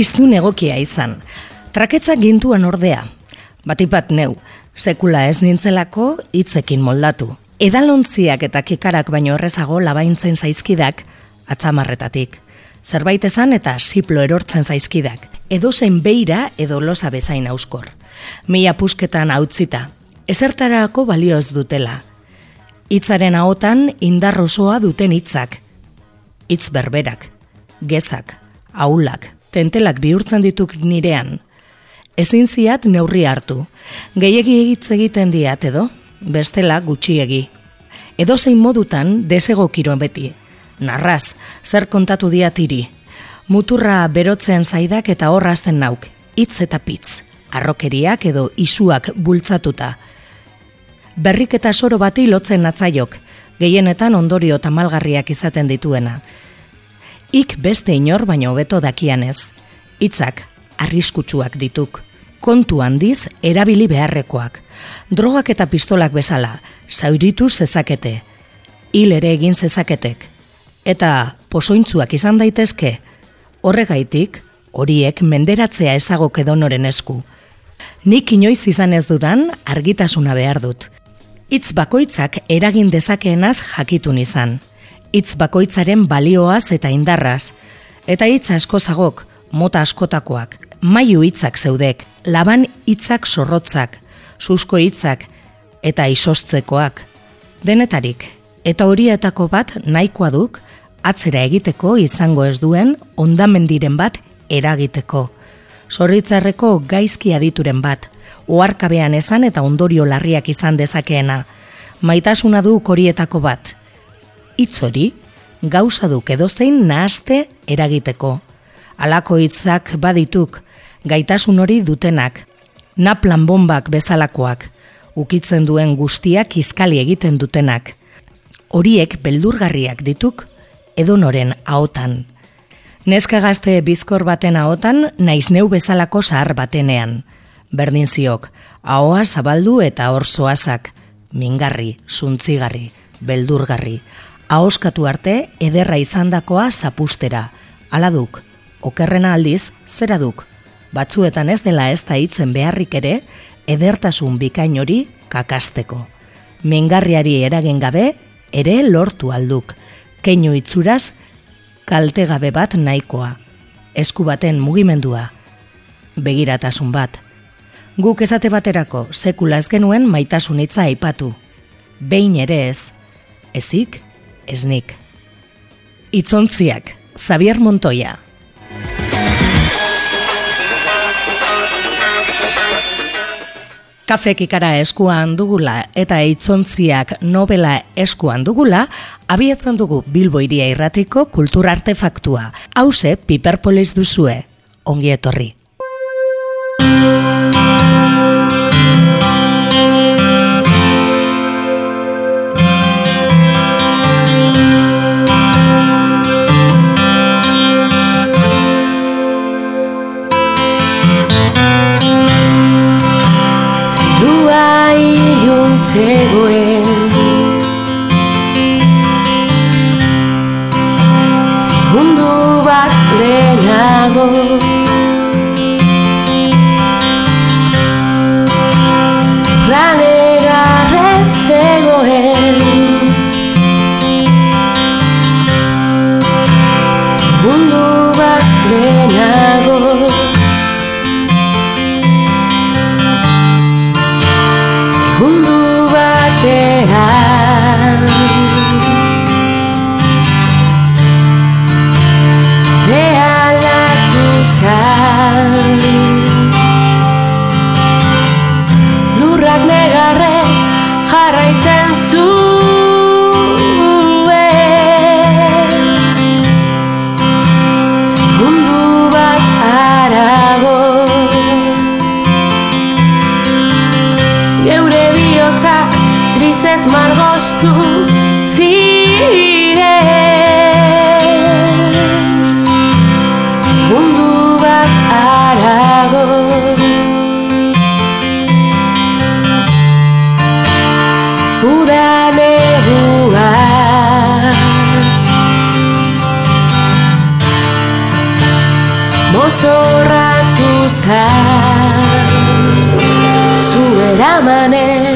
iztun egokia izan. Traketza gintuan ordea. Batipat neu, sekula ez nintzelako hitzekin moldatu. Edalontziak eta kikarak baino horrezago labaintzen zaizkidak atzamarretatik. Zerbait esan eta siplo erortzen zaizkidak. Edo zen beira edo losa bezain auskor. Mila pusketan hautzita. Ezertarako balioz dutela. Hitzaren ahotan indarrosoa duten hitzak. Hitz berberak, gezak, aulak, tentelak bihurtzen dituk nirean. Ezin ziat neurri hartu. Gehiegi egitz egiten diat edo, bestela gutxiegi. Edo zein modutan desego kiroen beti. Narraz, zer kontatu diatiri. Muturra berotzen zaidak eta horrazten nauk, hitz eta pitz. Arrokeriak edo isuak bultzatuta. Berrik eta soro bati lotzen natzaiok, gehienetan ondorio tamalgarriak izaten dituena. Ik beste inor baino hobeto dakianez. Hitzak arriskutsuak dituk. Kontu handiz erabili beharrekoak. Drogak eta pistolak bezala, zauritu zezakete. Hil ere egin zezaketek. Eta posointzuak izan daitezke, horregaitik horiek menderatzea ezagok edonoren esku. Nik inoiz izan ez dudan argitasuna behar dut. Itz bakoitzak eragin dezakeenaz jakitun izan hitz bakoitzaren balioaz eta indarraz, eta hitz asko zagok, mota askotakoak, maiu hitzak zeudek, laban hitzak sorrotzak, susko hitzak eta isostzekoak. Denetarik, eta horietako bat nahikoa duk, atzera egiteko izango ez duen ondamendiren bat eragiteko. Zorritzarreko gaizki adituren bat, oarkabean esan eta ondorio larriak izan dezakeena. Maitasuna du horietako bat, hitz hori gauza duk edozein nahaste eragiteko. Halako hitzak badituk, gaitasun hori dutenak, naplan bombak bezalakoak, ukitzen duen guztiak izkali egiten dutenak. Horiek beldurgarriak dituk edonoren ahotan. Neska gazte bizkor baten ahotan naiz neu bezalako zahar batenean. Berdin ziok, ahoa zabaldu eta hor zoazak, mingarri, zuntzigarri, beldurgarri, ahoskatu arte ederra izandakoa zapustera. Hala duk, okerrena aldiz, zera duk. Batzuetan ez dela ez da hitzen beharrik ere, edertasun bikain hori kakasteko. Mingarriari eragin gabe, ere lortu alduk. Keinu itzuraz, kalte gabe bat nahikoa. Esku baten mugimendua. Begiratasun bat. Guk esate baterako, sekula ez genuen maitasun hitza aipatu. Behin ere ez. Ezik, esnik. Itzontziak, Xavier Montoya. Kafek ikara eskuan dugula eta itzontziak novela eskuan dugula, abiatzen dugu Bilbo iria irratiko kultur artefaktua. Hauze, Piperpolis duzue. Ongi etorri. Mozorratu zan zu eramanez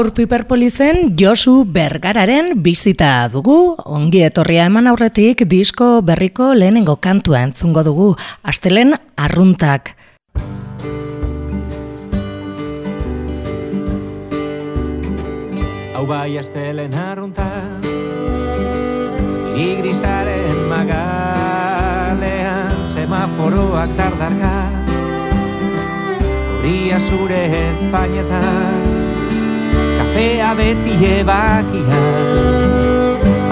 Gaur Piperpolizen Josu Bergararen bizita dugu, ongi etorria eman aurretik disko berriko lehenengo kantua entzungo dugu, astelen arruntak. Hau bai astelen arrunta. Iri grisaren magalean Semaforoak tardarka. Horria zure espainetan Kafea beti ebakia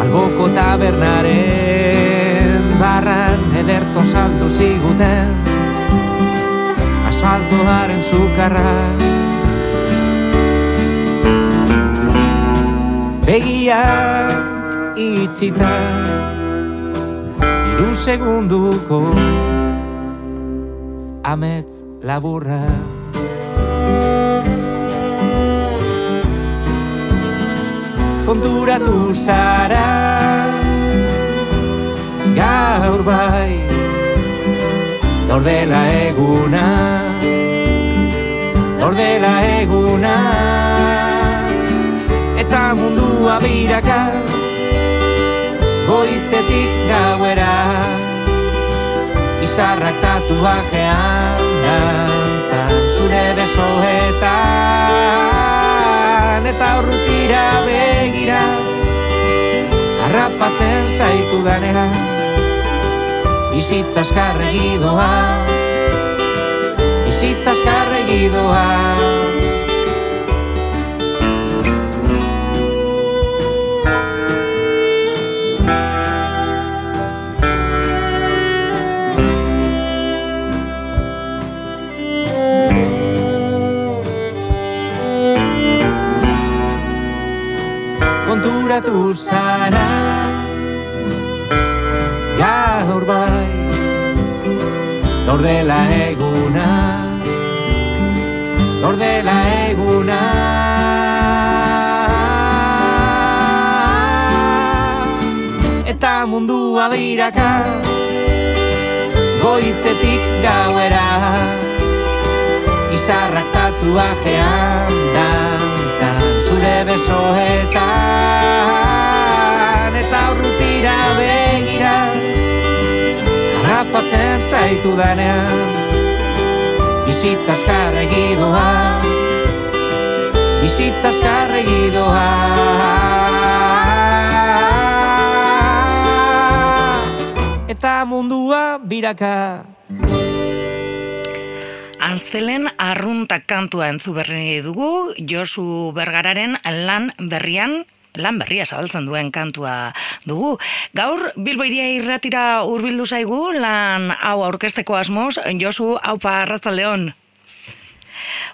Alboko tabernaren Barran ederto saldu ziguten Asfaltoaren sukarra Begiak itxita Iru segunduko Amets laburra Konturatu zara. Gaur bai Gaur dela eguna Gaur dela eguna. Eta mundua biraka Goizetik gauera Izarrak tatuajean dantzan Zure besoetan Eta urrutira begira. Harrapatzen zaitu danean Bizitza eskarregi doa Bizitza eskarregi doa konturatu zara. Gaur bai Gaur dela eguna Gaur dela eguna. Eta mundua biraka goizetik gauera Izarrak tatuajean zaitu danean Bizitza azkarregi doa Bizitza azkarregi doa Eta mundua biraka. Anzelen arruntak kantua entzu berri dugu, Josu Bergararen lan berrian, lan berria zabaltzen duen kantua dugu. Gaur, Bilbo iria irratira urbildu zaigu, lan hau aurkesteko asmoz, Josu, haupa arratzaldeon.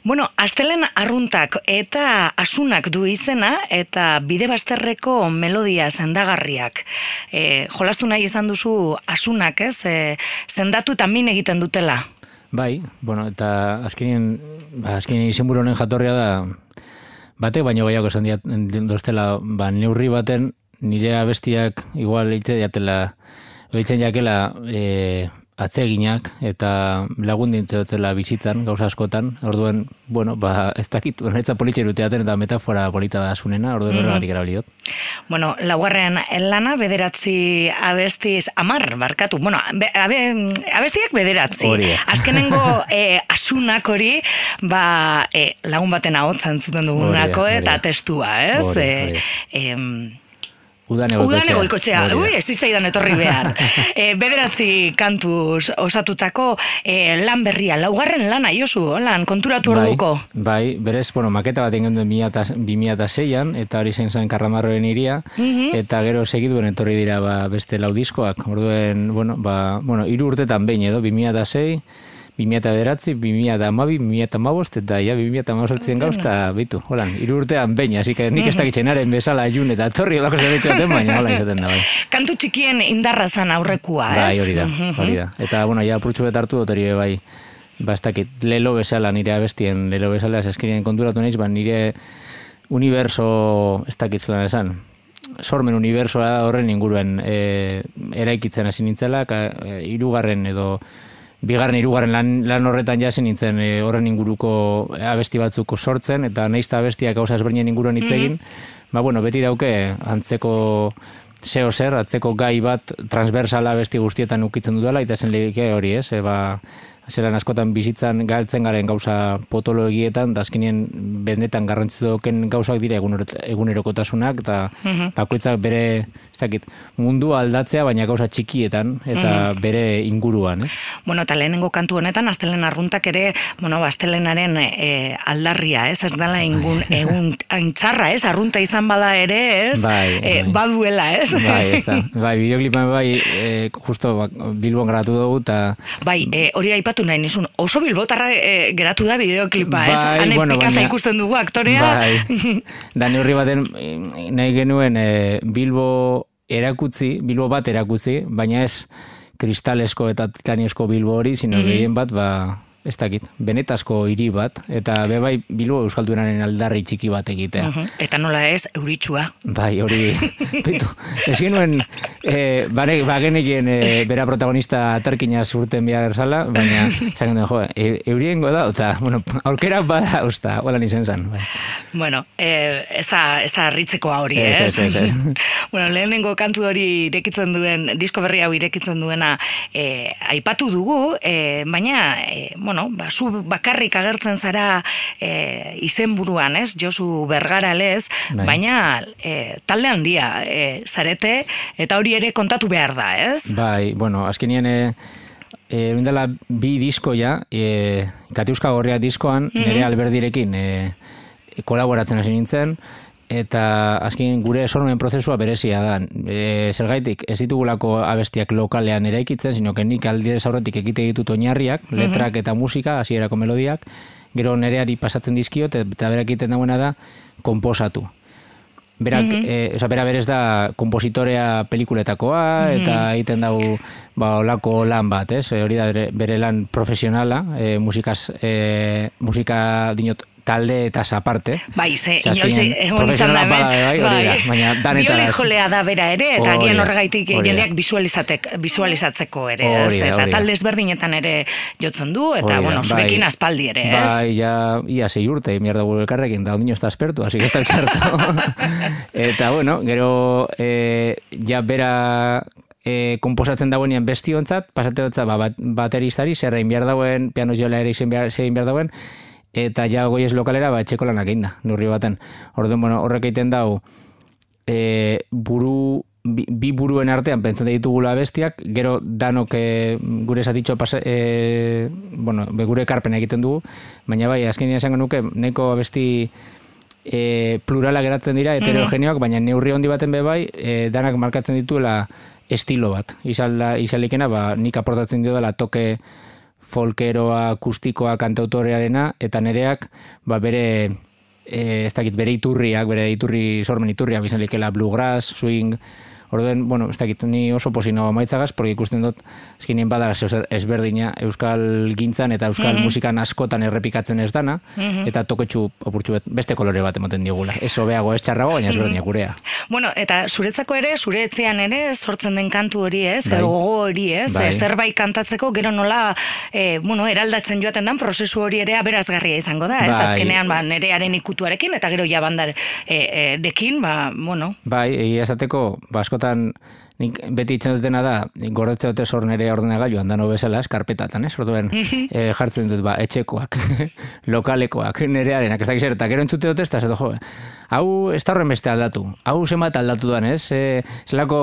Bueno, astelen arruntak eta asunak du izena eta bide bazterreko melodia sendagarriak. E, jolastu nahi izan duzu asunak, ez? E, sendatu eta min egiten dutela. Bai, bueno, eta azkenien, ba, azkenien izenburu honen jatorria da, batek baino gehiago esan diat, dostela, ba, neurri baten, nire abestiak igual eitze jatela, eitzen jakela, e, atzeginak eta lagun dintzeotzela bizitzan, gauza askotan, orduen, bueno, ba, ez dakit, bueno, etza politxeru teaten eta metafora polita da sunena, orduen Mhm. horregatik erabiliot. Bueno, laugarren lana bederatzi abestiz, amar, barkatu, bueno, be, abe, abestiak bederatzi. Hori. Azkenengo eh, asunak hori, ba, eh, lagun baten ahotzen zuten dugunako eta testua, ez? Hori hori da. em, Udan Udan egoikotzea, Hori da. ui, ez zitzaidan etorri behar. e, bederatzi kantuz osatutako e, lan berria, laugarren lana, Josu, lan, konturatu Bai, orduko. bai, berez, bueno, maketa bat egin duen 2006an, eta hori zein zen karramarroen iria, Mhm. eta gero segiduen etorri dira ba, beste lau diskoak, orduen, bueno, ba, bueno, iru urtetan behin edo, 2006, 2009, 2012, 2015, eta ja, 2018 gauz, eta bitu, holan, iru urtean behin, hasi que nik ez dakitzenaren bezala jun, eta torri olako zerbitxaten, baina hola izaten da, bai. Kantu txikien indarra zan aurrekoa, ez? Bai, hori da, hori da. Eta, bueno, ja, purtsu bet hartu dut hori bai, ba, ez dakit, lelo bezala, nire abestien, lelo bezala, ez eskerien konturatu naiz, ba, nire universo, ez dakit zelan esan, sormen universoa horren inguruen e, eraikitzen hasi nintzela, ka, e, irugarren edo bigarren hirugarren lan, lan horretan jasi nintzen e, horren inguruko abesti batzuk sortzen, eta nahiz eta abestiak gauza ezberdinen inguruan hitz egin, ba, bueno, beti dauke antzeko zeo zer, atzeko gai bat transversala abesti guztietan ukitzen dudala, eta zen lehike hori, ez? E, ba, zelan askotan bizitzan galtzen garen gauza potolo egietan, da azkenien benetan garrantzitu doken gauzak dira egunero- egunerokotasunak, eta bakoitzak bere, ez dakit, mundu aldatzea, baina gauza txikietan, eta bere inguruan, ez? Bueno, eta lehenengo kantu honetan, astelen arruntak ere, bueno, ba, astelenaren e, aldarria, ez? Ez dela ingun, egun aintzarra, ez? Arrunta izan bada ere, ez? Bai, E, bai. baduela, ez? Bai, ez da. Bai, bideoklipan bai, e, justo ba, Bilbon gratu dugu, eta Bai, e, hori aipatu nahi nizun, oso bilbotarra e, geratu da bideoklipa, ez? Bai, Hane bueno, baina- ikusten dugu aktorea. Bai. Da neurri baten eh, nahi genuen eh, Bilbo erakutzi, Bilbo bat erakutzi, baina ez kristalesko eta titaniozko Bilbo hori, sino Mhm. gehien bat, ba, ez dakit, benetazko hiri bat, eta be bai Bilbo Euskaldunaren aldarri txiki bat egitea. Mhm. Eta nola ez, euritsua. Bai, hori, bitu, ez genuen, e, bare, bagenekien e, bera protagonista aterkina zurten behar zala, baina, zaken duen, jo, e, euriengo da, eta, bueno, aurkera bada, usta, holan izen zan, bai. Bueno, eh, ez da, ez da ritzekoa hori, Ez, ez? ez, ez, ez. bueno, lehenengo kantu hori irekitzen duen, disko berri hau irekitzen duena, eh, aipatu dugu, eh, baina, eh, bueno, ba, zu bakarrik agertzen zara eh, izenburuan, ez? Josu Bergaralez, Bai. baina eh, talde handia eh, zarete, eta hori ere kontatu behar da, ez? Bai, bueno, azkenien e, e, dela bi disko ja, e, Katiuska Gorria diskoan, nire alberdirekin e, kolaboratzen hasi nintzen, eta azken gure sormen prozesua berezia da. E, zergaitik, ez ditugulako abestiak lokalean eraikitzen, sino nik aldez aurretik ekite ditut oinarriak, letrak eta musika, hasierako melodiak, gero nereari pasatzen dizkiot, eta berak egiten dagoena da, komposatu. Berak, eh, oza, bera berez da kompositorea pelikuletakoa, eta egiten dau ba, olako lan bat, ez? E, hori da bere, bere lan profesionala, e, musikaz, e, musika dinot talde eta aparte. Bai, ze, inoiz egon izan da be bai, hori da, baina danetara. Jolea da bera ere, eta agian horregaitik jendeak visualizatek, visualizatzeko ere, ez? Eta talde ezberdinetan ere jotzen du, eta, bueno, zurekin bai. aspaldi ere, ez? Bai, ja, ia sei urte, mierda dugu elkarrekin, da ondino da espertu, así que ez da txarto. eta, bueno, gero, e, ja bera e, komposatzen dagoenean bestiontzat, pasate dutza, ba, bat, bateristari, zer egin behar dauen, piano jola ere izin behar, behar dauen, eta ja goiez lokalera, ba, etxeko lanak egin da, nurri baten. Orduan, bueno, horrek egiten dau, e, buru bi, bi buruen artean pentsatzen ditugula bestiak, gero danok e, gure esatitxo pasa, e, bueno, be, gure ekarpena egiten dugu, baina bai, azkenean esango nuke, neko abesti e, plurala geratzen dira, heterogeneoak, baina neurri handi baten be bai, e, danak markatzen dituela estilo bat. Izalda, izalikena, ba, nik aportatzen dio dela toke folkeroa, akustikoa, kantautorearena, eta nereak, ba, bere, e, ez dakit, bere iturriak, bere iturri, sormen iturriak, izan likela bluegrass, swing, Orduen, bueno, ez dakit, ni oso posino maitzagaz, porque ikusten dut, eskinien badara ezberdina euskal gintzan eta euskal musikan askotan errepikatzen ez dana, eta toketxu opurtxu beste kolore bat ematen digula. Ez hobeago, ez txarrago, baina ezberdina gurea. Bueno, eta zuretzako ere, zure etxean ere, sortzen den kantu hori ez, Bai. gogo hori ez, Bai. e, zerbait kantatzeko, gero nola, e, bueno, eraldatzen joaten dan, prozesu hori ere aberazgarria izango da, ez, Bai. azkenean, ba, nerearen ikutuarekin, eta gero jabandar e, e, dekin, ba, bueno, Bai, egia esateko, ba, askotan, And. Nik beti itxen dutena da, gordetze dute zor nere ordenagailuan dano bezala, eskarpetatan, ez? Orduen, e, jartzen dut, ba, etxekoak, lokalekoak, nerearenak, ez dakiz, eta gero entzute dut ez, eta ez jo, hau ez da horren beste aldatu, hau zenbat aldatu dan, ez? E, zelako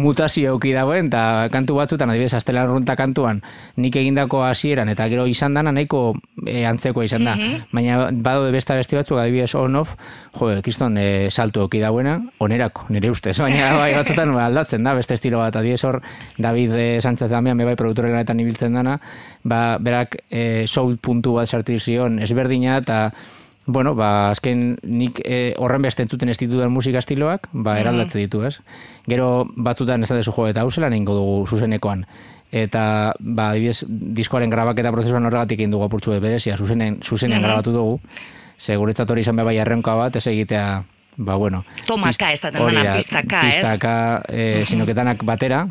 mutazio euki dagoen, eta kantu batzutan, adibidez, astelan runta kantuan, nik egindako hasieran eta gero izan dana nahiko e, antzekoa izan da. Baina badaude beste beste batzuk, adibidez on-off, jo, kriston e, salto euki dauena, onerako, nire ustez. Baina bai, batzutan ba, aldatzen da, beste estilo bat, adibidez hor, David e, Sánchez Damian, me bai produktore lanetan ibiltzen dana, ba, berak e, soul puntu bat sartu zion ezberdina, eta Bueno, ba, azken nik e, horren beste entzuten ez ditudan musika estiloak, ba, eraldatze ditu, ez? Gero batzutan ez dezu jo, eta hau zelan dugu zuzenekoan. Eta, ba, adibidez, diskoaren grabaketa prozesuan horregatik egin dugu apurtxu berezia, zuzenen, zuzenean grabatu dugu. Ze guretzat hori izan bai errenka bat, ez egitea, ba, bueno. Tomaka esaten dena, da, pistaka, ez? Pistaka, e, sinoketanak batera,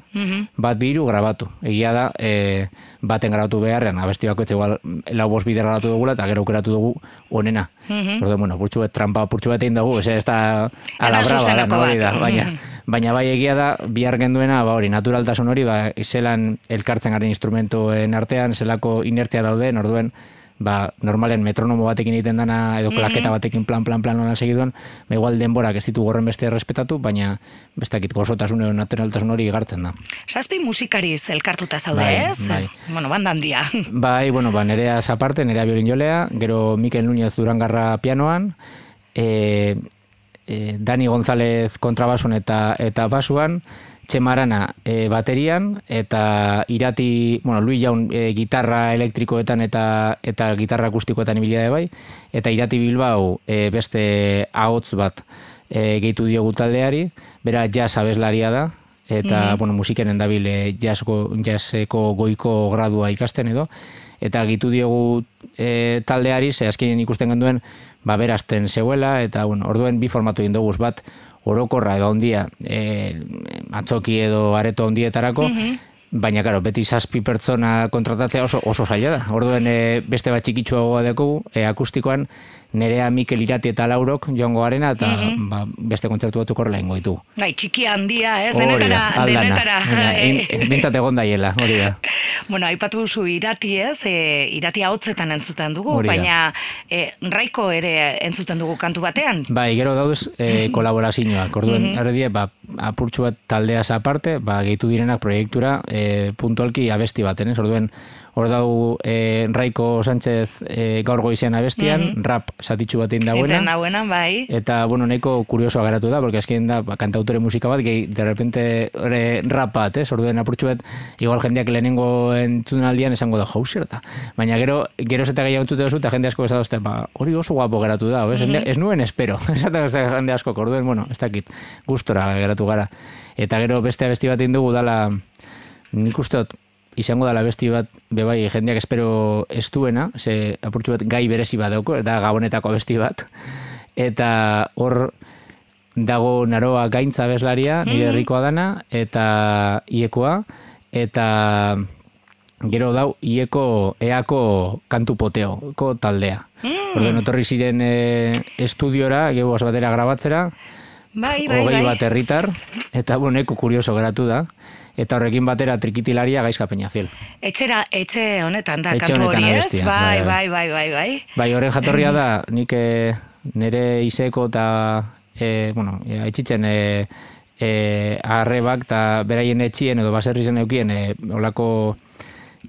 bat biru grabatu. Egia da, e, baten grabatu beharrean, abesti bakoitze igual lau bost bider grabatu dugula, eta gero aukeratu dugu onena. Orduan, bueno, purtsu bet, trampa purtsu bet egin dugu, ez, ez da a la Ez da no, hori da, bat. baina, baina bai egia da, bihar genduena, ba hori, naturaltasun hori, ba, zelan elkartzen garen instrumentuen artean, zelako inertzia dauden, orduen, ba, normalen metronomo batekin egiten dana, edo klaketa batekin plan, plan, plan, lan segiduan, ba, igual denborak ez ditu gorren beste respetatu, baina bestakit gozotasun edo naturaltasun hori igartzen da. Zazpi musikariz elkartuta zaude, Bai, ez? bai. Bueno, banda handia. Bai, bueno, ba, nerea aparte, nerea biolin jolea, gero Mikel Núñez Durangarra pianoan, e, e, Dani González kontrabasun eta eta basuan, Txemarana e, baterian, eta irati, bueno, Luis Jaun e, gitarra elektrikoetan eta eta gitarra akustikoetan ibilia bai, eta irati Bilbao e, beste ahots bat e, gehitu diogu taldeari, bera jazz abeslaria da, eta bueno, musikenen dabil e, jazzko, jazzeko goiko gradua ikasten edo, eta gitu diogu e, taldeari, ze azkenean ikusten genduen, ba, berazten zeuela, eta bueno, orduen bi formatu egin dugu bat, orokorra edo ondia, e, atzoki edo areto ondietarako, baina, karo, beti zazpi pertsona kontratatzea oso, oso zaila da. Orduen e, beste bat txikitsuagoa dekogu, e, akustikoan, nerea Mikel Irati eta Laurok joango garena, eta ba, beste kontzertu batzuk horrela ingo ditu. Bai, txiki handia, ez? Denetara, denetara. Baina, eh, Bintzat egon daiela, hori da. Bueno, aipatu zu irati ez, e, irati hotzetan entzuten dugu, Hori da. baina e, raiko ere entzuten dugu kantu batean. Bai, gero daudez e, kolaborazioak. Orduen, mm die, ba, apurtxu bat taldeaz aparte, ba, gehitu direnak proiektura e, puntualki abesti baten, ez? Orduen, hor dau e, Raiko Sánchez e, gaur goizean abestian, rap satitxu batein Eta dagoena. nahuena, bai. Eta, bueno, nahiko kuriosoa geratu da, porque azken da, ba, kantautore musika bat, gehi, de repente, ore, rap bat, ez? Orduen, apurtxu bat, igual jendeak lehenengo entzuten aldian esango da, jau zer da. Baina gero, gero zeta gehiago entzute duzu, eta jende asko ez da, ba, hori oso guapo geratu da, ez? Ez nuen espero, ez jende asko, orduen, bueno, ez dakit, gustora geratu gara. Eta gero beste abesti bat dugu dala, nik uste dut, izango da besti bat, bebai, jendeak espero ez duena, ze apurtxu bat gai berezi bat dauko, eta gabonetako besti bat. Eta hor dago naroa gaintza bezlaria, nire herrikoa dana, eta iekoa, eta gero dau ieko eako kantu poteoko taldea. Mm. Orden, otorri ziren e, estudiora, gero batera grabatzera, Bai, bai, hogei bai. bat herritar, eta boneko kurioso geratu da. Eta horrekin batera trikitilaria gaizka peñafiel. Etxera, etxe honetan da, Etxe kantu hori ez? Bai, bai, bai, bai, bai, bai. Bai, horren jatorria da, nik eh, nire izeko eta, e, bueno, e, aitzitzen e, e, arrebak eta beraien etxien edo baserri zen eukien e, olako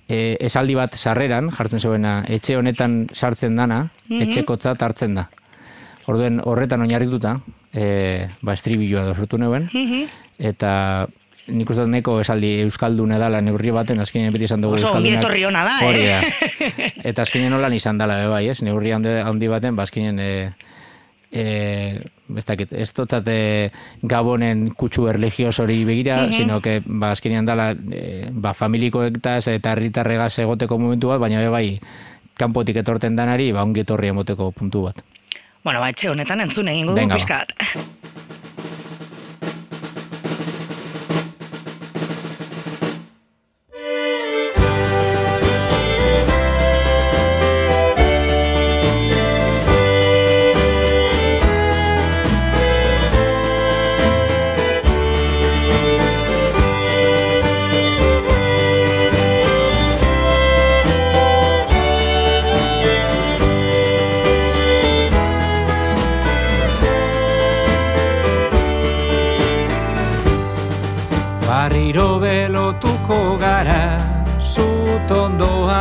e, esaldi bat sarreran, jartzen zuena, etxe honetan sartzen dana, etxekotzat hartzen da. Orduen horretan oinarrituta, e, ba, estribilloa edo sortu neuen, eta nik uste neko esaldi euskaldun edala neurri baten azkenean beti esan dugu Oso ongi etorri ona da, eh? Hori da. Eta azkenean holan izan dela, be bai, ez? Neurri handi, handi baten, ba, azkenean, e, e, ez dakit, ez totzat e, gabonen kutsu erligios hori begira, sino que, ba, azkenean dela, e, ba, familikoek eta herritarregaz egoteko momentu bat, baina be bai, kanpotik etorten danari, ba, ongi etorri emoteko puntu bat. Bueno, ba, etxe honetan entzun egingo dugu Venga,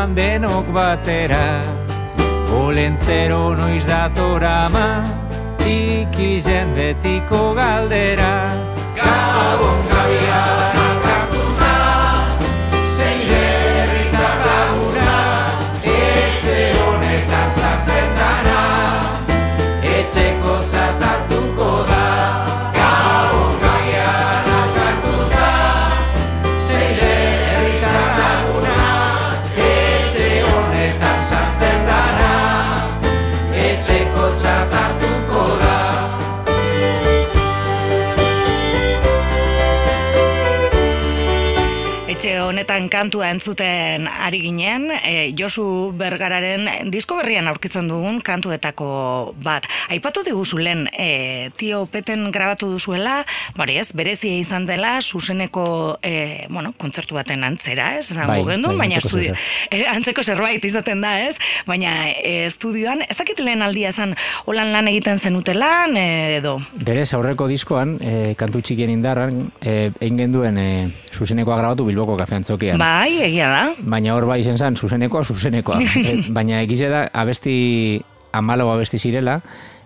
zutondoan denok batera. Olentzero noiz datorama, txiki jendetiko galdera. Gabon gabian alkartuta, zein herritar laguna, etxe honetan sartzen dara, etxeko honetan kantua entzuten ari ginen, e, Josu Bergararen disko berrian aurkitzen dugun kantuetako bat. Aipatu diguzu lehen, e, tio peten grabatu duzuela, bari ez, berezia izan dela, zuzeneko, e, bueno, kontzertu baten antzera, ez, esango Bai, gendu, bai, baina estudio, e, antzeko zerbait izaten da, ez, baina e, estudioan, ez dakit lehen aldia esan, holan lan egiten zenutelan, e, edo, Berez, aurreko diskoan, e, kantu txikien indarran, e, egin genduen e, zuzenekoa grabatu Bilboko kafean zokian. bai, egia da, Baina hor bai zen, zuzenekoa, zuzenekoa. E, baina egize da, abesti amalo abesti zirela,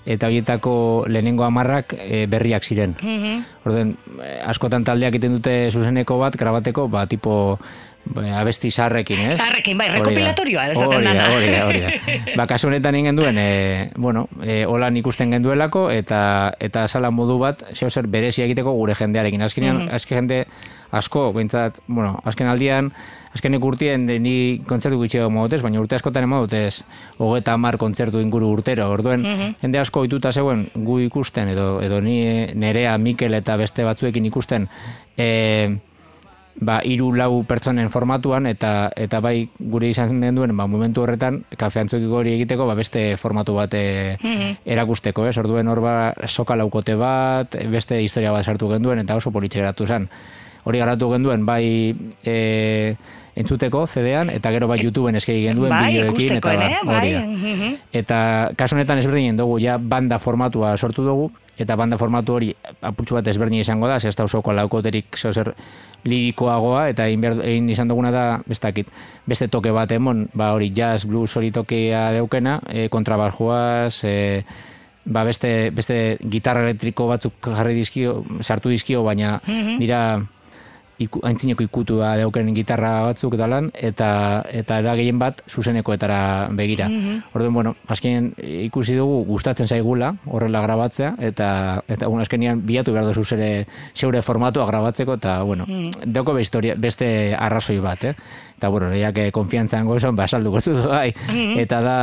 eta horietako lehenengo amarrak e, berriak ziren. Mhm. Orden, eh, askotan taldeak egiten dute zuzeneko bat, grabateko, ba, tipo, ba, abesti sarrekin, ez? Zaharrekin, bai, rekopilatorioa esaten Hori da. Hori da, hori da. Ba, kasu honetan egin genduen, e, bueno, e, holan ikusten genduelako, eta eta sala modu bat, zeo zer berezia egiteko gure jendearekin. Azkenean, azken jende asko, behintzat, bueno, azken aldian, azkenek urtien ni kontzertu gitxeo modotez, baina urte askotan emodotez, hogeta hamar kontzertu inguru urtero, orduen, jende asko ohituta zegoen gu ikusten, edo, edo ni nerea, Mikel eta beste batzuekin ikusten, e, ba, hiru lau pertsonen formatuan eta eta bai gure izan den duen ba, momentu horretan kafeantzokiko hori egiteko ba, beste formatu bat e, erakusteko, ez? Orduen hor ba, soka laukote bat, beste historia bat sartu genduen eta oso politxe geratu zen. Hori garatu genduen bai e, entzuteko CD-an eta gero bai YouTubeen eskegi genduen bai, bideoekin eta bar, eh? Bai. mhm. Eta kasu honetan ezberdinen dugu ja banda formatua sortu dugu eta banda formatu hori apurtxu bat ezberdin izango da, ez da osoko laukoterik zeo zer lirikoagoa eta egin, izan duguna da bestakit, beste toke bat emon, ba hori jazz, blues hori tokea deukena, e, kontrabajoaz, e, ba beste, beste gitarra elektriko batzuk jarri dizkio, sartu dizkio, baina dira iku, aintzineko ikutua dauken gitarra batzuk eta lan, eta, eta da gehien bat zuzenekoetara begira. Orduan, bueno, azkenean ikusi dugu gustatzen zaigula horrela grabatzea, eta, eta bueno, azkenean bilatu behar duzu zure, zeure formatua grabatzeko, eta, bueno, dauko be historia, beste arrazoi bat, eh? Eta, bueno, lehiak konfiantzan gozon, basalduko zu bai. Eta da,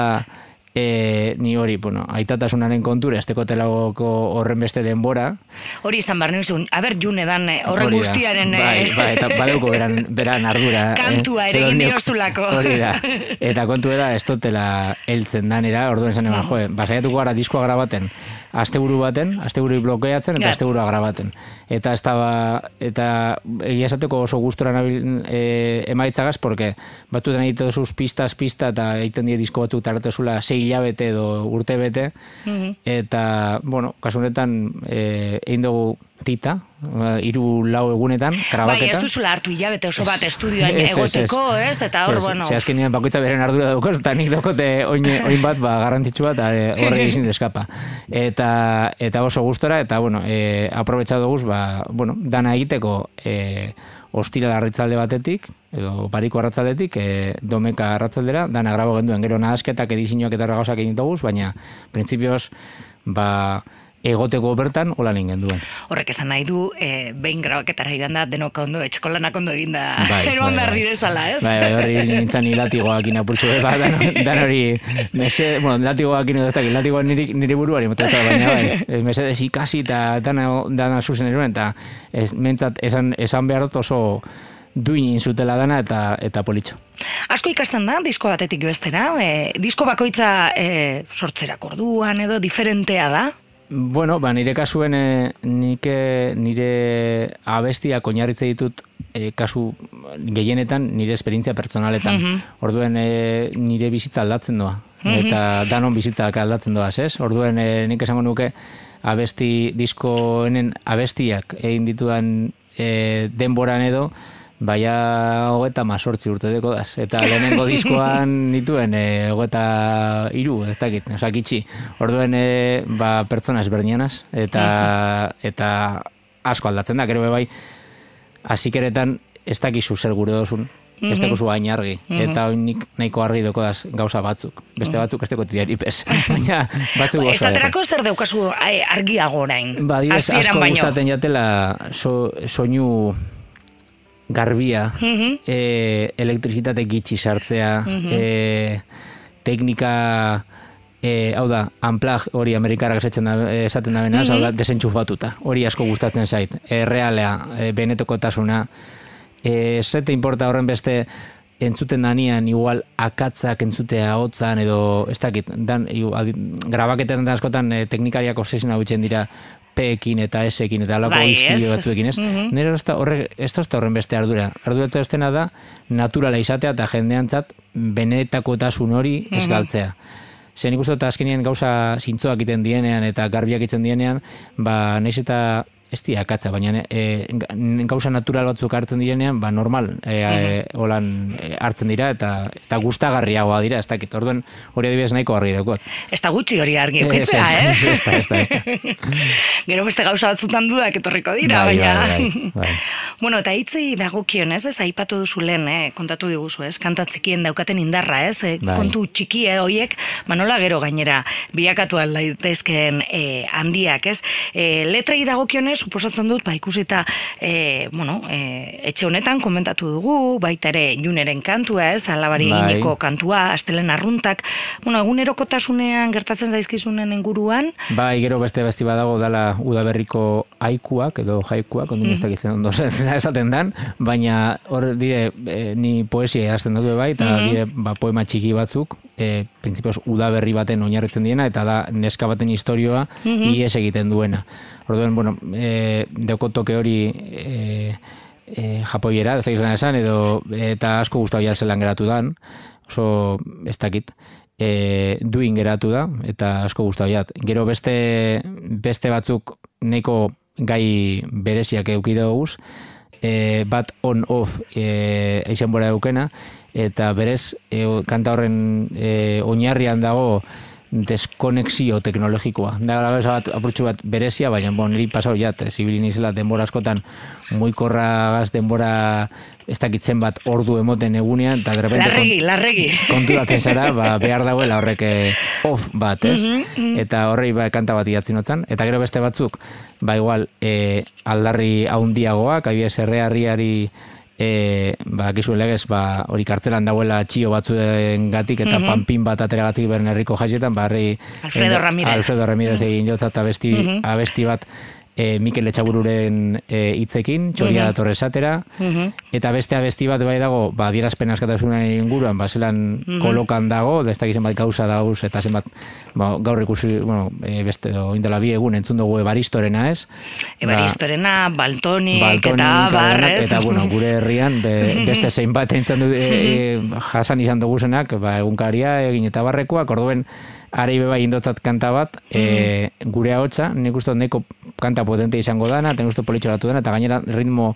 e, ni hori, bueno, aitatasunaren kontura, esteko telagoko horren beste denbora. Hori izan behar nizun, aber june dan eh, horren guztiaren eh, Bai, bai, eta badeuko beran, beran ardura. eh. Kantua ere egin diozulako. Hori da. Eta kontu da, ez totela heltzen danera, orduan esan eman, joe, basaiatuko gara diskoa grabaten, asteburu baten, asteburu blokeatzen, eta Ja. asteburua grabaten. Eta ez ba, eta egia esateko oso gustora nabil e, emaitzagaz, porque batzuetan egite duzuz pistaz pista, eta egiten die disko batzuk taratezula sei hilabete edo urte bete, eta, bueno, kasu honetan, e, egin dugu tita, ba, hiru lau egunetan, Bai, grabaketa. ez duzula hartu hilabete oso bat estudioan Ez, ez, ez. egoteko, ez? Eta hor, Ez, bueno, Ze azkenean bakoitza beren ardura daukaz, eta nik daukote oin, oin bat ba, garrantzitsua eta e, horre izin deskapa. Eta, eta oso gustora, eta bueno, e, aprobetsa duguz, ba, bueno, dana egiteko e, ostira arratzalde batetik, edo pariko arratzaldetik, e, domeka arratzaldera, dana grabo genduen, gero nahasketak edizioak eta gauzak egin duguz, baina printzipioz, ba, egoteko bertan, hola egin genduen. horrek esan nahi du, e, behin grabaketara joan da, denok ondo, etxekolanak ondo eginda, Bai, eroan bai, behar bai. direzala, ez? Bai, bai, horri nintzen hilatigoak inapurtxu bat, dan, dan hori, mese, bueno, latigoak ino doztak, latigoak niri, niri buruari mototzak, baina bai, ez mesedez ikasi eta dana, dana zuzen eroen, eta ez, mentzat esan, esan behar dut oso duin zutela dana eta eta politxo. Asko ikasten da, disko batetik bestera, e, disko bakoitza e, sortzerak orduan edo diferentea da. Bueno, ba, nire kasuen e, nik e, nire abestiak oinarritze ditut e, kasu gehienetan nire esperientzia pertsonaletan. Orduen e, nire bizitza aldatzen doa. Eta danon bizitzak aldatzen doaz, ez? Orduen e, nik esango nuke abesti diskoenen abestiak egin ditudan e, denboran edo Baina hogeta mazortzi urte deko daz. Eta lehenengo diskoan nituen e, hogeta iru, ez dakit, osak itxi. Orduen e, ba, pertsona ezberdinanaz, eta, eta asko aldatzen da, gero bai, hasikeretan ez dakizu zer gure dozun, ez dakizu hain argi, eta oin nik nahiko argi doko daz gauza batzuk. Beste batzuk ez deko tiari pez, baina batzuk oso. Esaterako zer daukazu ai, argiago orain, Ba, hasieran asko baino. gustaten jatela so, soinu garbia, e, elektrizitate gitxi sartzea, e, teknika, e, hau da, unplug hori amerikarrak esaten da, esaten da benaz, hau da, desentxufatuta. Hori asko gustatzen zait. E, realea, e, benetekotasuna. E, zete importa horren beste entzuten danian igual akatzak entzutea hotzan edo ez dakit dan igu- adi- grabaketan da askotan e, teknikariak obsesiona dira P-ekin eta S-ekin eta alako Bai, izkide ez? batzuekin, ez? Nire ez da horre, ez da horren beste ardura. Ardura ez dena da naturala izatea eta jendeantzat benetakotasun hori ez galtzea. Zer nik uste dut azkenean gauza zintzoak egiten dienean eta garbiak egiten dienean, ba, naiz eta ez dira akatza, baina e, gauza natural batzuk hartzen direnean, ba, normal, e, e, holan e, hartzen dira eta eta gustagarriagoa dira, ez dakit. Orduan hori adibidez nahiko argi daukot. Ez da gutxi hori argi eukitzea, ez, eh? ez, ez da, ez da, ez. Gero beste gauza batzutan dudak etorriko dira, Bai, baina... bai, bai, bai. bueno, eta hitzei dagokion, ez, ez, aipatu duzu lehen, eh, kontatu diguzu, ez, kanta txikien daukaten indarra, ez, eh, kontu txikie hoiek, manola gero gainera, bilakatu daitezkeen eh, handiak, ez, eh, letrei dagokionez, suposatzen dut, ba, ikusita, eh, bueno, eh, etxe honetan komentatu dugu, baita ere, juneren kantua, ez, alabari Bai. eginiko kantua, astelen arruntak, bueno, egunerokotasunean gertatzen zaizkizunen inguruan, Bai, gero beste besti badago dala udaberriko haikuak edo jaikuak, ondo ez dakitzen ondo esaten dan, baina hor dire e, ni poesia idazten dut bai, eta dire ba, poema txiki batzuk, e, prinsipioz udaberri baten oinarritzen diena, eta da neska baten historioa ies egiten duena. Orduan, bueno, e, deuko toke hori e, e, japoiera, ez dakit esan, edo eta asko gustau ja zelan geratu dan, oso ez dakit e, duin geratu da, eta asko gustau jat. Gero beste, beste batzuk nahiko gai bereziak euki duguz, e, bat on-off e, eixen bora eukena, eta berez e, kanta horren e, oinarrian dago deskonexio teknologikoa. Da, gara bat, apurtxu bat berezia, baina bon, niri pasau jat, zibilin izela denbora askotan, muikorra gaz denbora ez dakitzen bat ordu emoten egunean, eta derrepente Larregi, larregi. konturatzen zara, ba, behar dagoela horrek eh, off bat, ez? Mhm, Eta horrei ba, kanta bat idatzen notzan. Eta gero beste batzuk, ba igual, e, aldarri haundiagoak, abiez errearriari e, ba, gizu legez, ba, hori kartzelan dagoela txio batzuen gatik, eta panpin bat ateragatik beren herriko jaietan, ba. Alfredo Ramirez. Alfredo Ramirez egin jotza, eta abesti, Mhm. abesti bat e, Mikel Etxabururen e, hitzekin, txoria Mhm. dator esatera, eta beste abesti bat bai dago, ba, dierazpen askatasunen inguruan, ba, zelan kolokan dago, da ez dakit zenbat gauza dauz, eta zenbat, ba, gaur ikusi, bueno, e, beste, oindela bi egun entzun dugu ebaristorena, ez? Ebaristorena, Baltonik, Baltonik, eta Barrez. Eta, bueno, gure herrian, be, beste zein bat entzun du, e, e, jasan izan duguzenak, ba, egunkaria, egin eta barrekoak, orduen, Arei beba indotzat kanta bat, e, gure ahotsa, nik uste dut neko kanta potente izango dana, eta nik uste politxoratu dana, eta gainera ritmo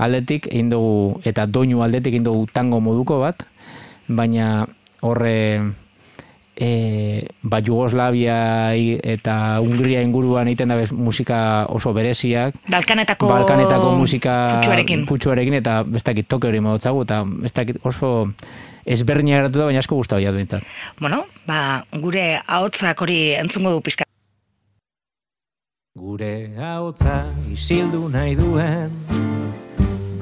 aldetik egin dugu, eta doinu aldetik egin dugu tango moduko bat, baina horre e, ba, Jugoslavia eta Hungria inguruan egiten da bez, musika oso bereziak, Balkanetako, Balkanetako musika putzuarekin. putzuarekin, eta bestakit toke hori modotzagu, eta bestakit oso ezberdina geratu da, baina asko gustatu jatu bintzat. Bueno, ba, gure ahotzak hori entzungo du pizka. Gure haotza isildu nahi duen.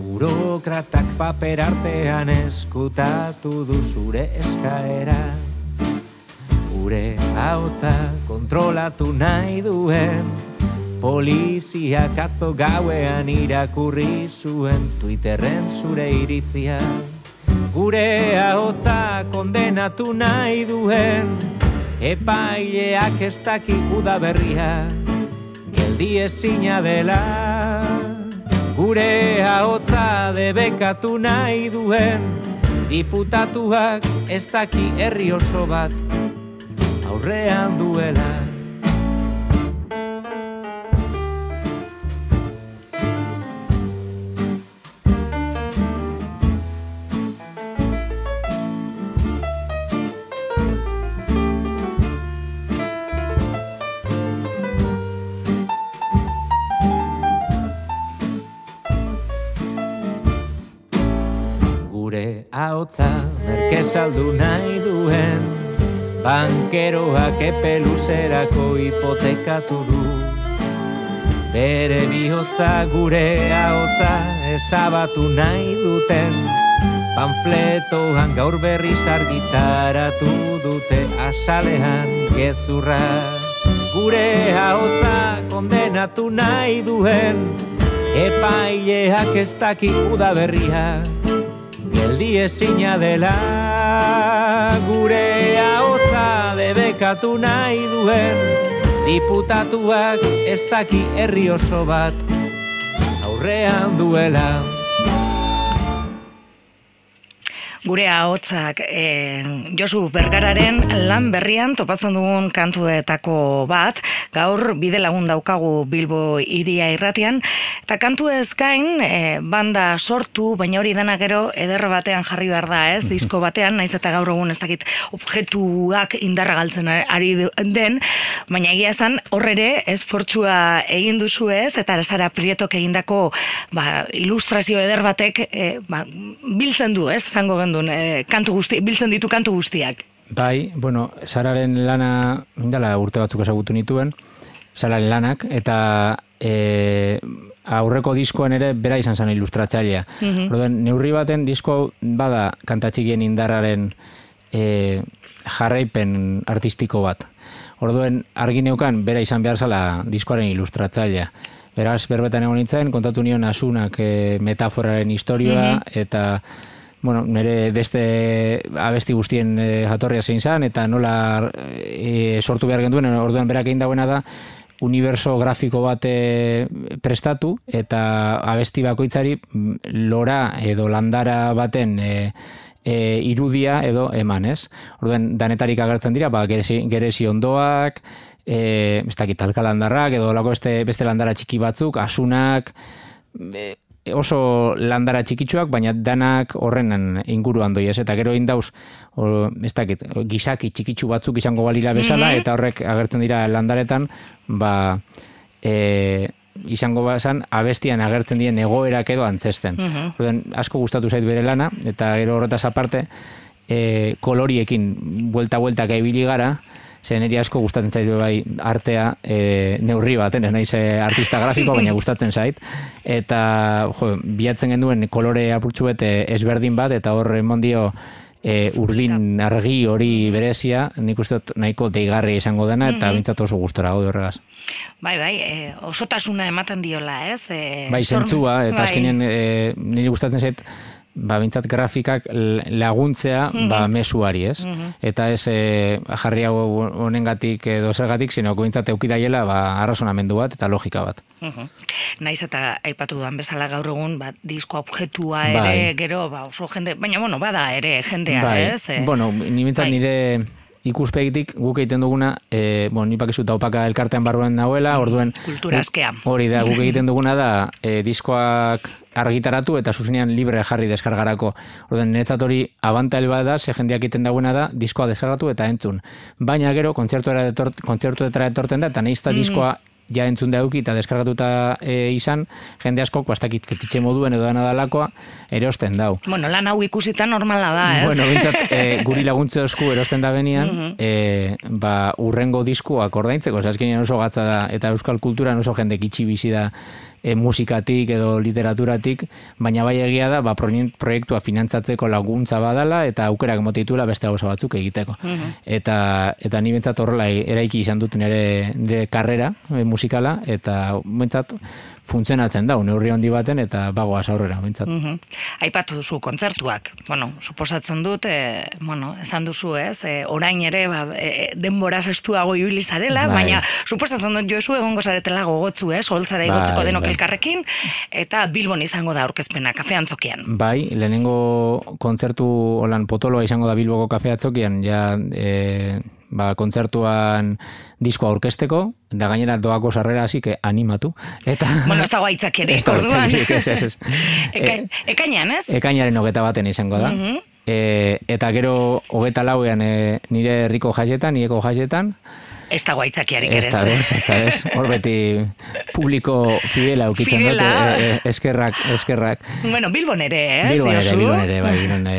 Burokratak paper artean eskutatu du zure eskaera. Gure haotza kontrolatu nahi duen. Poliziak atzo gauean irakurri zuen Twitterren zure iritzia. Gure ahotza kondenatu nahi duen. Epaileak ez daki udaberria Geldi ezina dela Gure ahotza debekatu nahi duen. Diputatuak ez daki herri oso bat Aurrean duela Gure ahotza merke saldu nahi duen. Bankeroak epe luzerako hipotekatu du. Bere bihotza gure ahotza ezabatu nahi duten. Panfletoan gaur berriz argitaratu dute asalean gezurra. Gure ahotza kondenatu nahi duen. Epaileak ez daki udaberria Geldi ezina dela Gure ahotza debekatu nahi duen. Diputatuak ez daki herri oso bat Aurrean duela Gure ahotzak e, Josu Bergararen lan berrian topatzen dugun kantuetako bat, gaur bide lagun daukagu Bilbo iria irratian, eta kantu ez gain, e, banda sortu, baina hori dena gero eder batean jarri behar da, ez? Disko batean, naiz eta gaur egun ez dakit objektuak indarra galtzen ari den, baina egia esan horre ere esfortzua egin duzu ez, eta Sara Prietok egindako ba, ilustrazio eder batek e, ba, biltzen du, ez? Zango gendun, e, kantu guzti, biltzen ditu kantu guztiak. Bai, bueno, Sararen lana, indala urte batzuk ezagutu nituen, Sararen lanak, eta e, aurreko diskoan ere bera izan zen ilustratzailea. Mhm. Orduan, neurri baten disko bada kantatxikien indarraren e, jarraipen artistiko bat. Orduen argi neukan bera izan behar zala diskoaren ilustratzailea. Beraz, berbetan egon nintzen, kontatu nion asunak e, metaforaren historioa, eta bueno, nire beste abesti guztien e, jatorria zein zan, eta nola e, sortu behar genduen, orduan berak egin dauena da, universo grafiko bat prestatu, eta abesti bakoitzari mm, lora edo landara baten e, e, irudia edo eman, ez? Orduan, danetarik agertzen dira, ba, geresi, geresi ondoak, e, ez dakit, alkalandarrak, edo lako beste, beste landara txiki batzuk, asunak, e, oso landara txikitsuak, baina danak horrenan inguruan doi ez, eta gero indauz, o, ez dakit, gizaki txikitsu batzuk izango balira bezala, eta horrek agertzen dira landaretan, ba, e, izango bazan, abestian agertzen diren egoerak edo antzesten. Orduan, asko gustatu zait bere lana, eta gero horretaz aparte, e, koloriekin buelta-buelta ibili gara, zen niri asko gustatzen zait bai artea e, neurri baten, ez naiz e, artista grafiko, baina gustatzen zait. Eta jo, bilatzen genduen kolore apurtxu bete ezberdin bat, eta hor emondio e, urdin argi hori berezia, nik uste dut nahiko deigarri izango dena, eta bintzat oso gustora gaude horregaz. Bai, bai, e, osotasuna ematen diola, ez? E, Bai, zentzua, eta bai. azkenean e, niri gustatzen zait, ba, bintzat grafikak laguntzea ba, mesuari, ez? Eta ez e, jarri hau honengatik edo zergatik, sino bintzat eukidaiela ba, arrazonamendu bat eta logika bat. Mhm. Naiz eta aipatu duan bezala gaur egun, bat, disko objektua Bai. ere, gero, ba, oso jende, baina, bueno, bada ere jendea, bai, ez? E, bueno, ni bintzat bai. nire ikuspegitik guk egiten duguna, e, bueno, nipak izu taupaka elkartean barruan nahuela, orduen... Kultura askea. Hori da, guk egiten duguna da, e, diskoak argitaratu eta zuzenean libre jarri deskargarako. Orduan, niretzat hori abantail bat da, ze jendeak egiten dagoena da, diskoa deskargatu eta entzun. Baina gero, kontzertuetara etort, kontzertuetara etorten da, eta nahizta diskoa ja entzun da eta deskargatuta e, izan, jende askok, bastakit fetitxe moduen edo dana dalakoa, erosten dau. Bueno, lan hau ikusita normala da, ez? Bueno, bintzat, e, guri laguntze osku erosten da benian, e, ba, urrengo diskuak ordaintzeko, zaskenean oso gatza da, eta euskal kulturan oso jende itxi bizi da e, musikatik edo literaturatik, baina bai egia da, ba, proiektua finantzatzeko laguntza badala, eta aukerak motitula beste gauza batzuk egiteko. Eta, eta ni bentsat horrela eraiki izan dut nire, nire karrera e, musikala, eta bentsat funtzionatzen da, neurri handi baten, eta bagoaz aurrera, bentsat. Mhm. Aipatu duzu kontzertuak. Bueno, suposatzen dut, e, bueno, esan duzu, ez? E, orain ere, ba, e, denboraz estuago ibili zarela, Bai. baina suposatzen dut jozu egongo zaretela gogotzu, ez? Holtzara Bai, igotzeko denok bai. elkarrekin, eta Bilbon izango da aurkezpena kafean zokian. Bai, lehenengo kontzertu holan potoloa izango da Bilboko kafe atzokian, ja e, ba, kontzertuan diskoa aurkesteko, da gainera doako sarrera hasi que animatu. Eta, Bueno, ez dago aitzakiarik, Ez dago orduan. ez, ez, ez. Eka, E, ekainan, ez? Ekainaren hogeta baten izango da. e, eta gero hogeta lauean e, nire herriko jaietan, nieko jaietan, Ez dago aitzakiarik ere, ez? bez, ez da bez. Hor beti publiko fidela ukitzen dute, e, e, eskerrak, eskerrak. Bueno, Bilbon ere, ez? Bilbon ere? Bilbon ere, bai, Bilbon, e,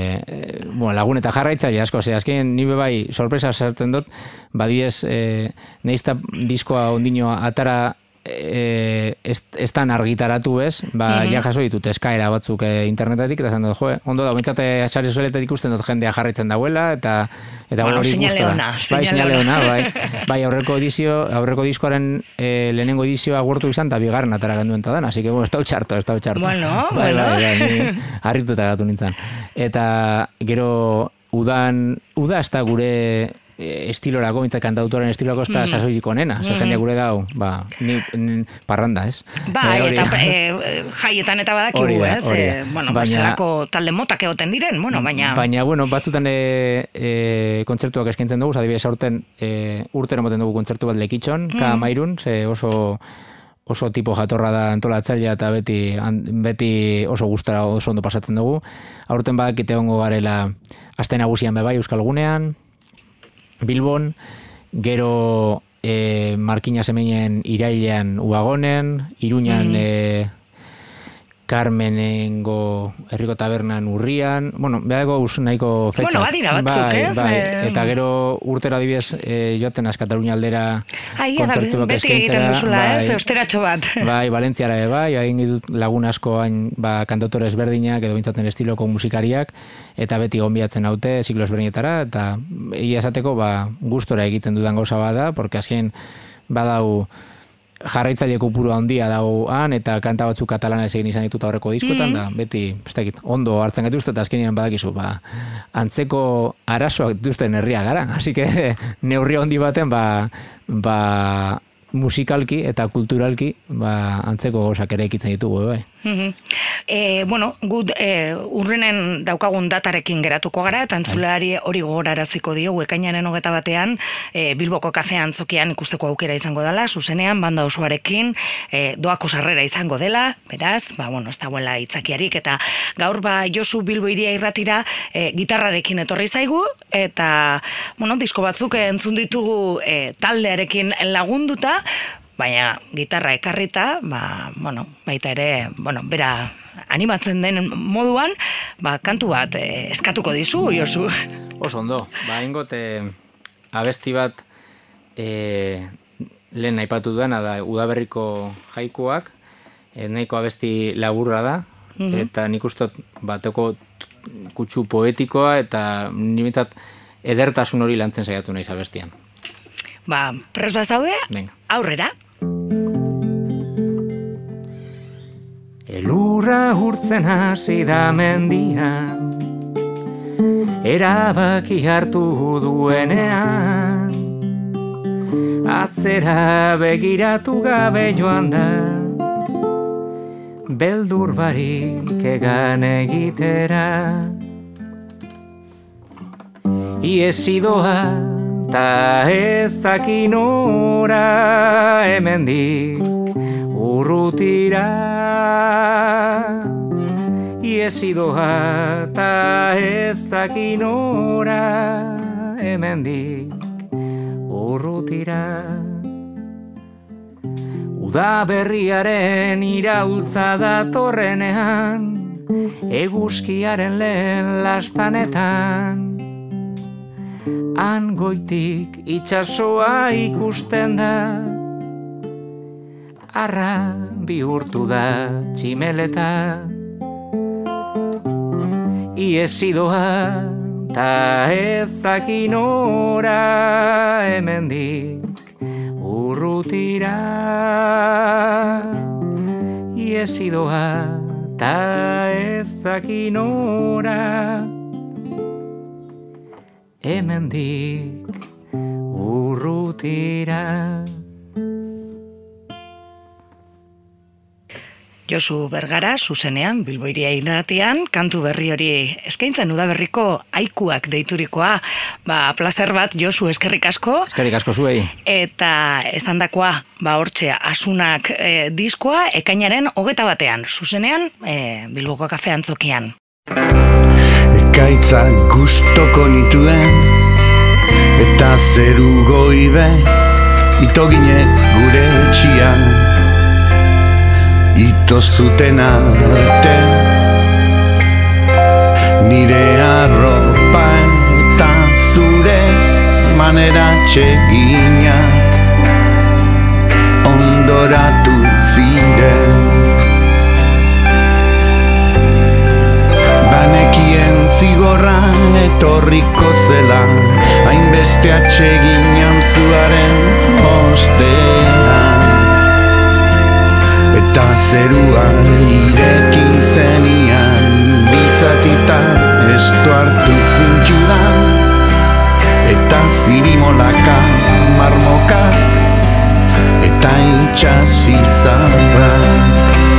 bueno, lagun eta jarraitzaile asko, ze azken ni be bai sorpresa sartzen dut, badiez, e, neizta diskoa ondino atara e, ez, ez tan argitaratu ez, ba, ja jaso ditut eskaera batzuk e, internetatik, eta esan dut, jo, ondo da, bintzate sare soletetik ikusten dut jendea jarraitzen dauela, eta eta Bueno, hori ona, Bai, seinale ona. ona, bai. Bai, aurreko edizio, aurreko diskoaren e, lehenengo edizioa agurtu izan, eta bigarren atara genduen ta dan, así que, bueno, ez da txarto, ez da txarto. Bueno, bai, bueno. bai, bai, harrituta gatu nintzen. Eta gero udan, uda ez da gure estilorako, mintzak kantautoren estilorako ez da Mm. sasoirik onena, ze jendea gure dau, ba, ni, ni parranda, ez? Bai, Eh, hori- eta e, jaietan eta badakigu, ez? hori da. E, bueno, Baina- talde motak egoten diren, bueno, baina... Baina, bueno, batzutan e, e, kontzertuak eskaintzen dugu, adibidez aurten e, urtero moten dugu kontzertu bat lekitxon, ka mairun, ze oso oso tipo jatorra da antolatzailea eta beti beti oso gustora oso ondo pasatzen dugu. Aurten badakite egongo garela aste nagusian be bai Euskal Gunean, Bilbon, gero e, Markina Semenen irailean Uagonen, Iruñan e, Carmenengo herriko tabernan urrian, bueno, behako us nahiko fetxa. Bueno, badira batzuk, bai, ez? Bai, eta gero urtero adibidez e, joaten az Katalunia aldera Ai, kontzertuak beti egiten duzula, ez? bai. Eusteratxo bat. Bai, Valentziara ere bai, egin ditut lagun asko hain ba, kantautore ezberdinak edo bintzaten estiloko musikariak eta beti gonbiatzen haute ziklo ezberdinetara eta egia esateko ba, gustora egiten dudan gauza bada, porque azken badau jarraitzaile kopuru handia dago han eta kanta batzuk katalanez egin izan ditut aurreko diskotan da beti ez dakit, ondo hartzen gaituzte eta azkenean badakizu ba, antzeko arazoak dituzten herria gara así que neurri handi baten ba, ba musikalki eta kulturalki ba, antzeko gauzak ere ekitzen ditugu bai. E, bueno, gut e, urrenen daukagun datarekin geratuko gara, eta entzuleari hori gogoraraziko diogu ekainaren hogeta batean, e, Bilboko kafean zokian ikusteko aukera izango dela, zuzenean, banda osoarekin, e, doako sarrera izango dela, beraz, ba, bueno, ez dagoela itzakiarik, eta gaur ba Josu Bilbo iria irratira e, gitarrarekin etorri zaigu, eta, bueno, disko batzuk entzun ditugu e, taldearekin lagunduta, baina gitarra ekarrita, ba, bueno, baita ere, bueno, bera animatzen den moduan, ba, kantu bat eh, eskatuko dizu, Josu. Oso ondo, ba, ingot, eh, abesti bat eh, lehen aipatu duena da udaberriko jaikuak, eh, nahiko abesti laburra da, eta nik ustot bateko kutsu poetikoa eta nimentzat edertasun hori lantzen saiatu naiz abestian. Ba, pres bazaude, aurrera. Elurra urtzen hasi da mendian Erabaki hartu duenean. Atzera begiratu gabe joan da. Beldur barik egan egitera. Iesi doa ta ez dakinora hemendik urrutira. Iesi doa ta ez dakinora hemendik urrutira. Uda berriaren iraultza datorrenean Eguzkiaren lehen lastanetan. Han goitik itxasoa ikusten da Arra bihurtu da tximeleta Iesi doa ta ez dakinora hemendik urrutira. Iesi doa ta ez dakinora hemendik urrutira Josu Bergara, zuzenean, Bilboiria irratian, kantu berri hori eskaintzen udaberriko aikuak deiturikoa, ba, placer bat, Josu eskerrik asko, Eskerrik asko zuei. eta esandakoa ba hortxe asunak e, diskoa ekainaren hogeta batean, zuzenean e, Bilboko kafe antzokian. Ekaitza gustoko nituen Eta zeru goibe Ito gine gure etxian Ito zuten arte. Nire arropa eta zure manera txeginak Ondoratu ziren. Banekien zigorran etorriko zela Hainbeste atsegin antzuaren ostean Eta zerua irekin zenian Bizatita estu hartu zintxudan. Eta zirimolaka marmokak Eta itxasizarrak Ekaitzak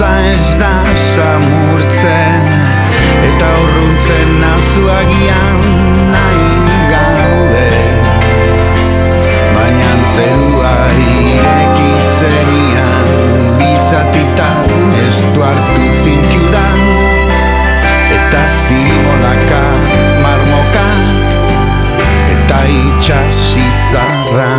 bihotza ez da samurtzen Eta urruntzen nazuagian nahi gabe. Baina zerua ireki zenian Bizatitan ez du hartu zinkiudan Eta zirimolaka marmoka Eta itxasizarra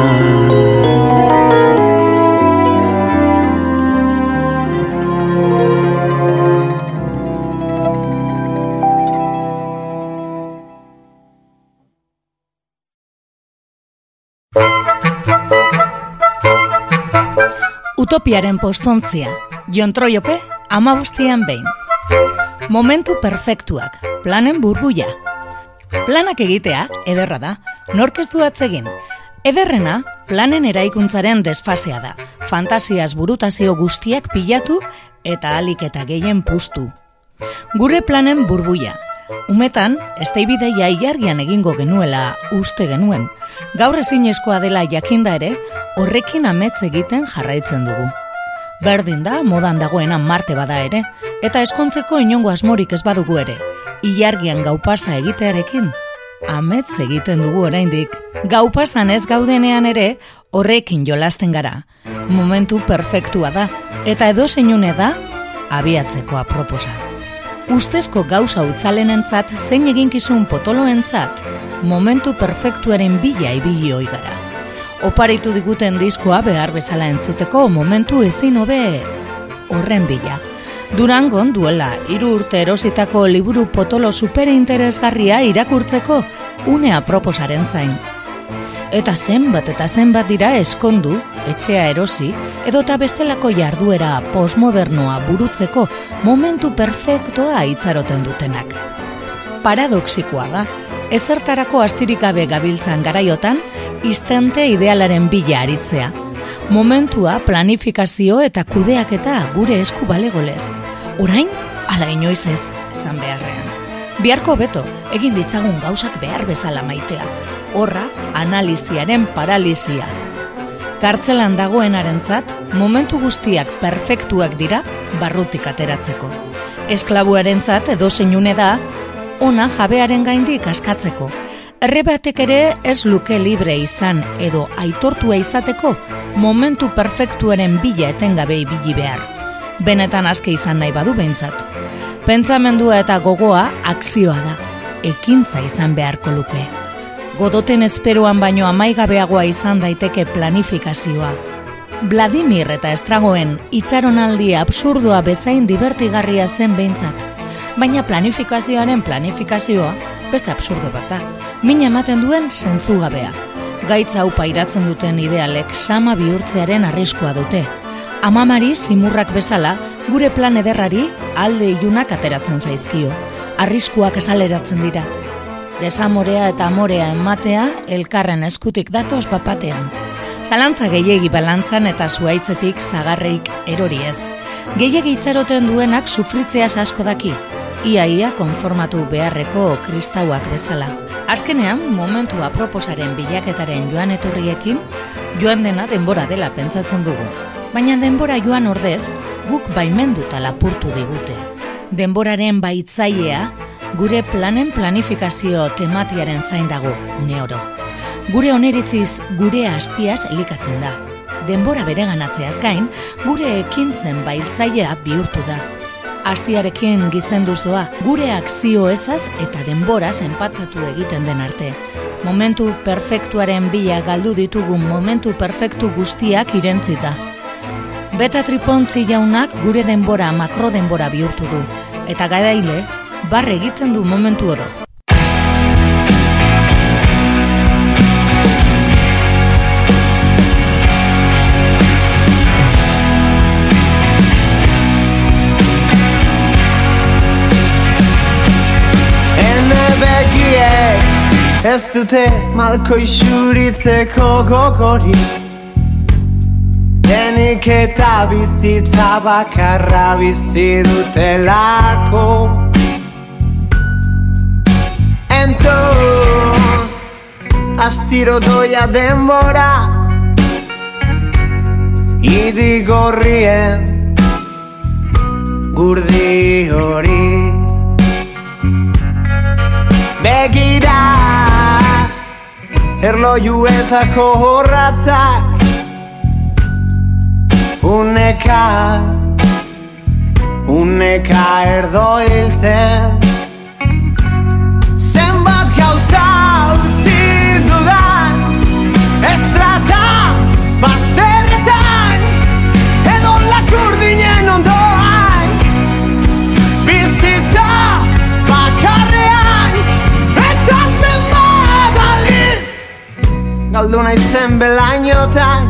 Utopiaren postontzia, Jon Troiope, amabostian behin. Momentu perfektuak, planen burbuia. Planak egitea, ederra da, nork ez du atzegin. Ederrena, planen eraikuntzaren desfasea da. Fantasiaz burutazio guztiak pilatu eta alik eta gehien pustu. Gure planen burbuia. Umetan, esteibideia ilargian egingo genuela uste genuen. Gaur ezinezkoa dela jakinda ere, horrekin ametz egiten jarraitzen dugu. Berdin da, modan dagoena Marte bada ere, eta eskontzeko inongo asmorik ez badugu ere. Ilargian gaupasa egitearekin, ametz egiten dugu oraindik. Gaupasan ez gaudenean ere, horrekin jolasten gara. Momentu perfektua da, eta edo zeinune da, abiatzeko aproposa. Ustezko gauza utzalenentzat zein eginkizun potoloentzat, momentu perfektuaren bila ibili ohi gara. Oparitu diguten diskoa behar bezala entzuteko momentu ezin hobe horren bila. Durangon duela hiru urte erositako liburu potolo superinteresgarria irakurtzeko unea proposaren zain. Eta zenbat eta zenbat dira eskondu, etxea erosi, edota bestelako jarduera postmodernoa burutzeko momentu perfektoa itzaroten dutenak. Paradoxikoa da, ezertarako astirik gabe gabiltzan garaiotan, istante idealaren bila aritzea. Momentua, planifikazio eta kudeaketa gure esku balegolez. Orain, ala inoiz ez, esan beharrean. Biharko beto, egin ditzagun gauzak behar bezala maitea. Horra, analiziaren paralizia. Kartzelan dagoenarentzat, momentu guztiak perfektuak dira barrutik ateratzeko. Esklabuarentzat edo zeinune da, ona jabearen gaindik askatzeko. Errebatek ere ez luke libre izan edo aitortua izateko momentu perfektuaren bila etengabe ibili behar. Benetan aske izan nahi badu behintzat. Pentsamendua eta gogoa akzioa da. Ekintza izan beharko luke. Godoten esperoan baino amaigabeagoa izan daiteke planifikazioa. Vladimir eta Estragoen itxaronaldi absurdua bezain divertigarria zen behintzat. Baina planifikazioaren planifikazioa beste absurdo bat da. Mina ematen duen zentzugabea. Gaitza hau pairatzen duten idealek sama bihurtzearen arriskua dute. Amamari simurrak bezala, gure plan ederrari alde ilunak ateratzen zaizkio. Arriskuak esaleratzen dira. Desamorea eta amorea ematea elkarren eskutik datoz bapatean. Zalantza gehiegi balantzan eta zuaitzetik zagarreik erori ez. Gehiegi itzaroten duenak sufritzeaz asko daki, iaia konformatu beharreko kristauak bezala. Azkenean, momentu aproposaren bilaketaren joan etorriekin, joan dena denbora dela pentsatzen dugu. Baina denbora joan ordez, guk baimenduta lapurtu digute. Denboraren baitzailea, gure planen planifikazio tematiaren zain dago, une oro. Gure oneritziz gure hastiaz elikatzen da. Denbora bereganatzeaz gain, gure ekintzen baitzailea bihurtu da. Astiarekin gizenduz doa, gure akzio ezaz eta denbora zenpatzatu egiten den arte. Momentu perfektuaren bila galdu ditugun momentu perfektu guztiak irentzita. Beta tripontzi jaunak gure denbora makro denbora bihurtu du, eta garaile, barre egiten du momentu oro. Ez dute malko isuritzeko gogori Denik eta bizitza bakarra bizi dutelako Entzun, astiro doia denbora. Idi gorrien gurdi hori. Begira Erlojuetako horratzak. Uneka Uneka erdo hiltzen Galdu naizen belainotan.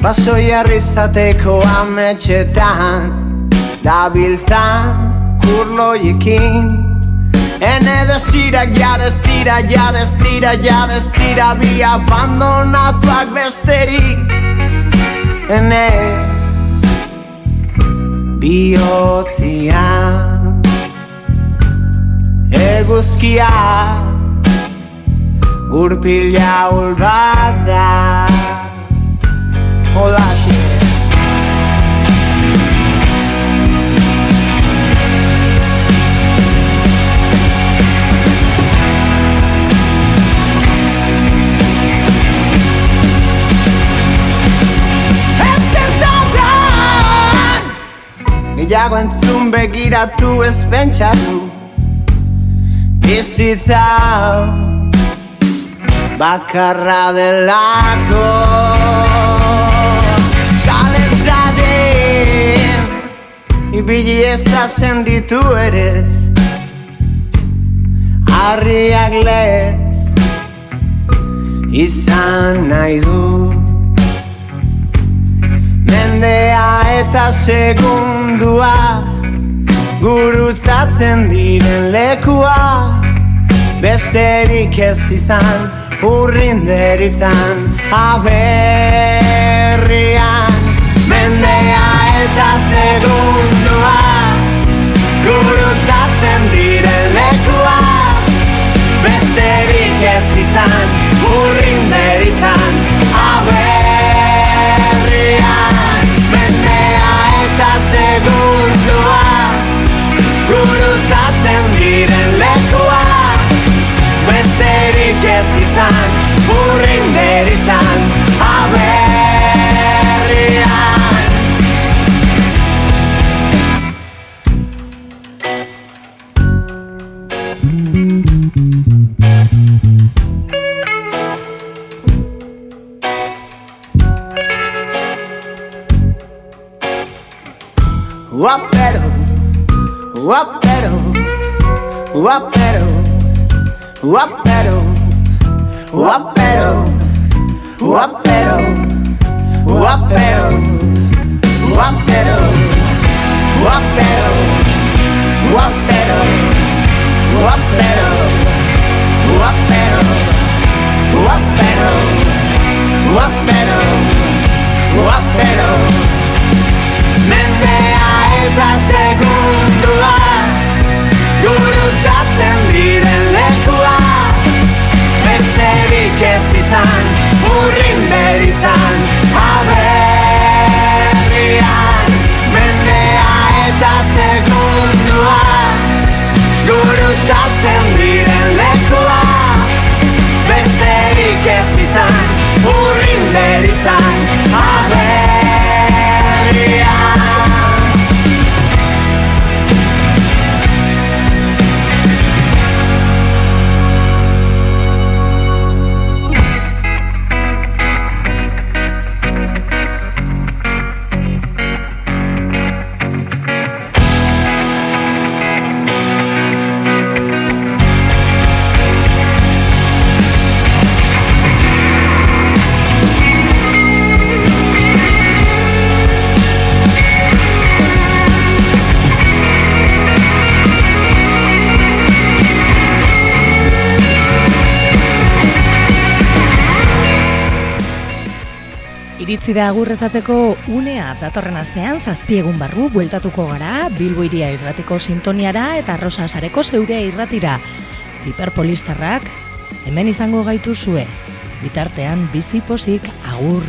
Basoi arrizateko ametxetan Dabiltzan kurloiekin. Ene destira, ja destira, ja destira, ja destira Bi abandonatuak besterik Ene bihotzian Eguzkia Gurpila ulbat da Holaxe Ez dezautan Gehiago entzun begiratu ez pentsatu. Bizitza. hau bakarra delako. Sales dadin Ibili ez da senditu erez Arriak lez Izan nahi du. Mendea eta segundua Gurutzatzen diren lekua. Besterik ez izan urrin deritzan aberrian Mendea eta segundua Gurutzatzen diren lekua. Besterik ez izan urrin deritzan aberrian Mendea eta segundua Gurutzatzen diren lekua Besterik ez izan Urrin deritzan Aberrian. Guapero, guapero, guapero, guapero, guapero, guapero, guapero, guapero, guapero, guapero, guapero, guapero, guapero, guapero, guapero. Mendea eta segundua Iritzi da agur esateko unea datorren astean zazpiegun barru bueltatuko gara Bilbo iria irratiko sintoniara eta Rosa Sareko zeurea irratira. Hiperpolistarrak hemen izango gaituzue. Bitartean bizi pozik agur.